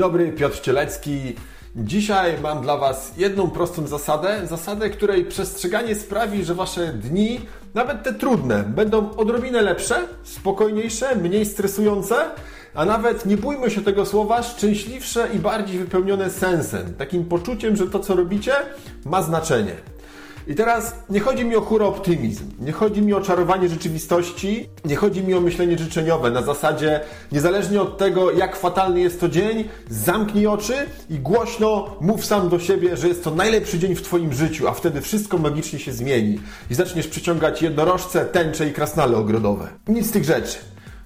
dobry, Piotr Cielecki. Dzisiaj mam dla Was jedną prostą zasadę, zasadę, której przestrzeganie sprawi, że Wasze dni, nawet te trudne, będą odrobinę lepsze, spokojniejsze, mniej stresujące, a nawet, nie bójmy się tego słowa, szczęśliwsze i bardziej wypełnione sensem, takim poczuciem, że to, co robicie, ma znaczenie. I teraz nie chodzi mi o hura optymizm, nie chodzi mi o czarowanie rzeczywistości, nie chodzi mi o myślenie życzeniowe na zasadzie niezależnie od tego, jak fatalny jest to dzień, zamknij oczy i głośno mów sam do siebie, że jest to najlepszy dzień w Twoim życiu, a wtedy wszystko magicznie się zmieni i zaczniesz przyciągać jednorożce, tęcze i krasnale ogrodowe. Nic z tych rzeczy.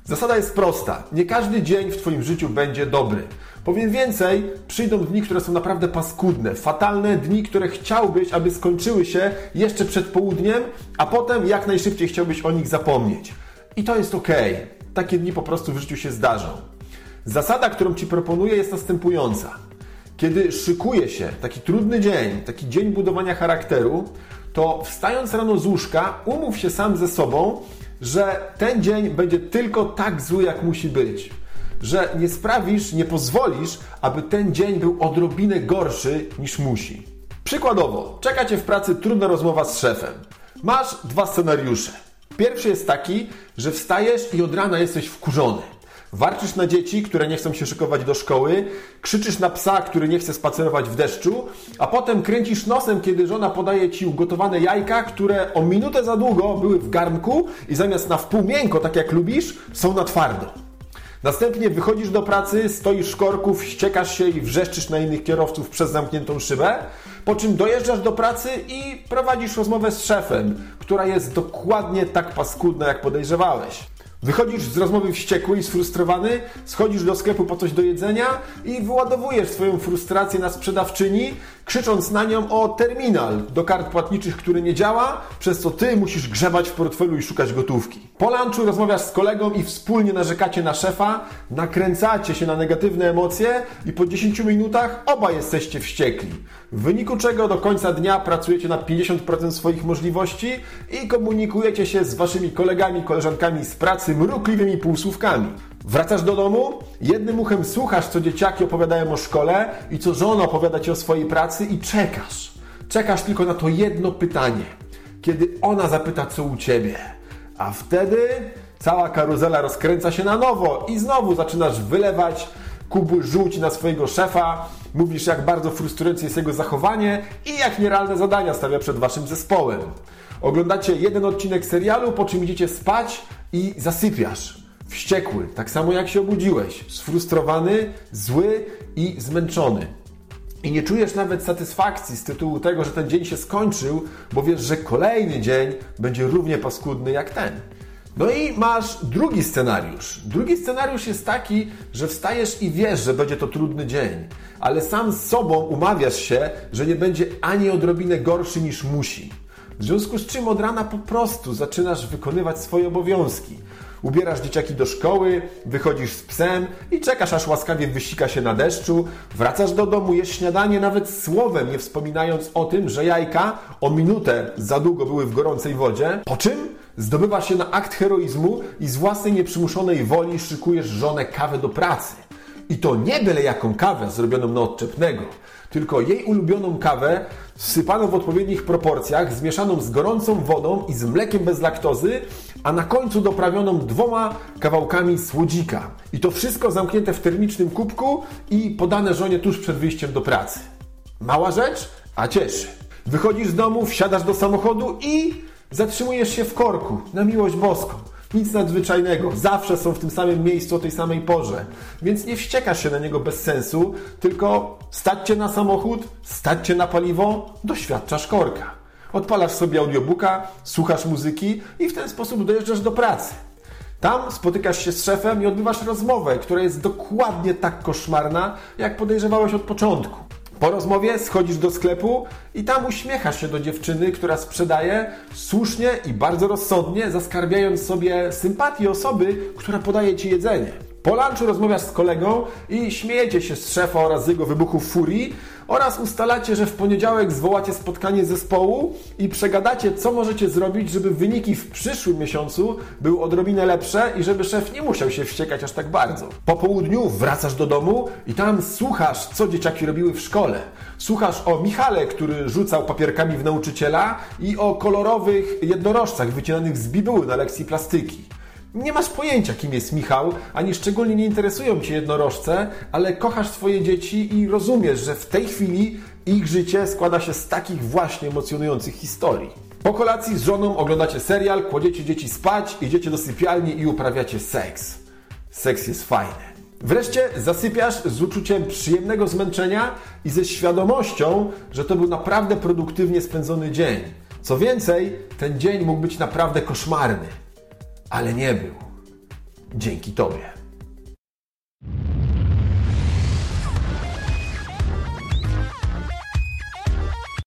Zasada jest prosta. Nie każdy dzień w Twoim życiu będzie dobry. Powiem więcej, przyjdą dni, które są naprawdę paskudne, fatalne dni, które chciałbyś, aby skończyły się jeszcze przed południem, a potem jak najszybciej chciałbyś o nich zapomnieć. I to jest ok. Takie dni po prostu w życiu się zdarzą. Zasada, którą Ci proponuję, jest następująca. Kiedy szykuje się taki trudny dzień, taki dzień budowania charakteru, to wstając rano z łóżka, umów się sam ze sobą, że ten dzień będzie tylko tak zły, jak musi być. Że nie sprawisz, nie pozwolisz, aby ten dzień był odrobinę gorszy niż musi. Przykładowo, czeka Cię w pracy trudna rozmowa z szefem. Masz dwa scenariusze. Pierwszy jest taki, że wstajesz i od rana jesteś wkurzony. Warczysz na dzieci, które nie chcą się szykować do szkoły, krzyczysz na psa, który nie chce spacerować w deszczu, a potem kręcisz nosem, kiedy żona podaje ci ugotowane jajka, które o minutę za długo były w garnku i zamiast na wpół miękko, tak jak lubisz, są na twardo. Następnie wychodzisz do pracy, stoisz w korku, wściekasz się i wrzeszczysz na innych kierowców przez zamkniętą szybę, po czym dojeżdżasz do pracy i prowadzisz rozmowę z szefem, która jest dokładnie tak paskudna, jak podejrzewałeś. Wychodzisz z rozmowy wściekły i sfrustrowany, schodzisz do sklepu po coś do jedzenia i wyładowujesz swoją frustrację na sprzedawczyni, krzycząc na nią o terminal do kart płatniczych, który nie działa, przez co ty musisz grzebać w portfelu i szukać gotówki. Po lunchu rozmawiasz z kolegą i wspólnie narzekacie na szefa, nakręcacie się na negatywne emocje i po 10 minutach obaj jesteście wściekli. W wyniku czego do końca dnia pracujecie na 50% swoich możliwości i komunikujecie się z waszymi kolegami, koleżankami z pracy mrukliwymi półsłówkami. Wracasz do domu, jednym uchem słuchasz, co dzieciaki opowiadają o szkole i co żona opowiada ci o swojej pracy i czekasz. Czekasz tylko na to jedno pytanie. Kiedy ona zapyta, co u ciebie. A wtedy cała karuzela rozkręca się na nowo i znowu zaczynasz wylewać kubu żółci na swojego szefa, mówisz jak bardzo frustrujące jest jego zachowanie i jak nierealne zadania stawia przed waszym zespołem. Oglądacie jeden odcinek serialu, po czym idziecie spać i zasypiasz. Wściekły, tak samo jak się obudziłeś, sfrustrowany, zły i zmęczony. I nie czujesz nawet satysfakcji z tytułu tego, że ten dzień się skończył, bo wiesz, że kolejny dzień będzie równie paskudny jak ten. No i masz drugi scenariusz. Drugi scenariusz jest taki, że wstajesz i wiesz, że będzie to trudny dzień, ale sam z sobą umawiasz się, że nie będzie ani odrobinę gorszy niż musi. W związku z czym od rana po prostu zaczynasz wykonywać swoje obowiązki. Ubierasz dzieciaki do szkoły, wychodzisz z psem i czekasz, aż łaskawie wysika się na deszczu. Wracasz do domu, jesz śniadanie, nawet słowem nie wspominając o tym, że jajka o minutę za długo były w gorącej wodzie. Po czym zdobywasz się na akt heroizmu i z własnej nieprzymuszonej woli szykujesz żonę kawę do pracy. I to nie byle jaką kawę zrobioną na odczepnego, tylko jej ulubioną kawę wsypaną w odpowiednich proporcjach, zmieszaną z gorącą wodą i z mlekiem bez laktozy, a na końcu doprawioną dwoma kawałkami słodzika. I to wszystko zamknięte w termicznym kubku i podane żonie tuż przed wyjściem do pracy. Mała rzecz, a cieszy. Wychodzisz z domu, wsiadasz do samochodu i zatrzymujesz się w korku, na miłość boską. Nic nadzwyczajnego, zawsze są w tym samym miejscu o tej samej porze. Więc nie wściekasz się na niego bez sensu, tylko stać cię na samochód, stać cię na paliwo, doświadczasz korka. Odpalasz sobie audiobooka, słuchasz muzyki i w ten sposób dojeżdżasz do pracy. Tam spotykasz się z szefem i odbywasz rozmowę, która jest dokładnie tak koszmarna, jak podejrzewałeś od początku. Po rozmowie schodzisz do sklepu i tam uśmiechasz się do dziewczyny, która sprzedaje słusznie i bardzo rozsądnie, zaskarbiając sobie sympatię osoby, która podaje ci jedzenie. Po lunchu rozmawiasz z kolegą i śmiejecie się z szefa oraz jego wybuchów furii Oraz ustalacie, że w poniedziałek zwołacie spotkanie zespołu i przegadacie, co możecie zrobić, żeby wyniki w przyszłym miesiącu były odrobinę lepsze i żeby szef nie musiał się wściekać aż tak bardzo. Po południu wracasz do domu i tam słuchasz, co dzieciaki robiły w szkole. Słuchasz o Michale, który rzucał papierkami w nauczyciela i o kolorowych jednorożcach wycinanych z bibuły na lekcji plastyki. Nie masz pojęcia, kim jest Michał, ani szczególnie nie interesują cię jednorożce, ale kochasz swoje dzieci i rozumiesz, że w tej chwili ich życie składa się z takich właśnie emocjonujących historii. Po kolacji z żoną oglądacie serial, kładziecie dzieci spać, idziecie do sypialni i uprawiacie seks. Seks jest fajny. Wreszcie zasypiasz z uczuciem przyjemnego zmęczenia i ze świadomością, że to był naprawdę produktywnie spędzony dzień. Co więcej, ten dzień mógł być naprawdę koszmarny ale nie był. Dzięki Tobie.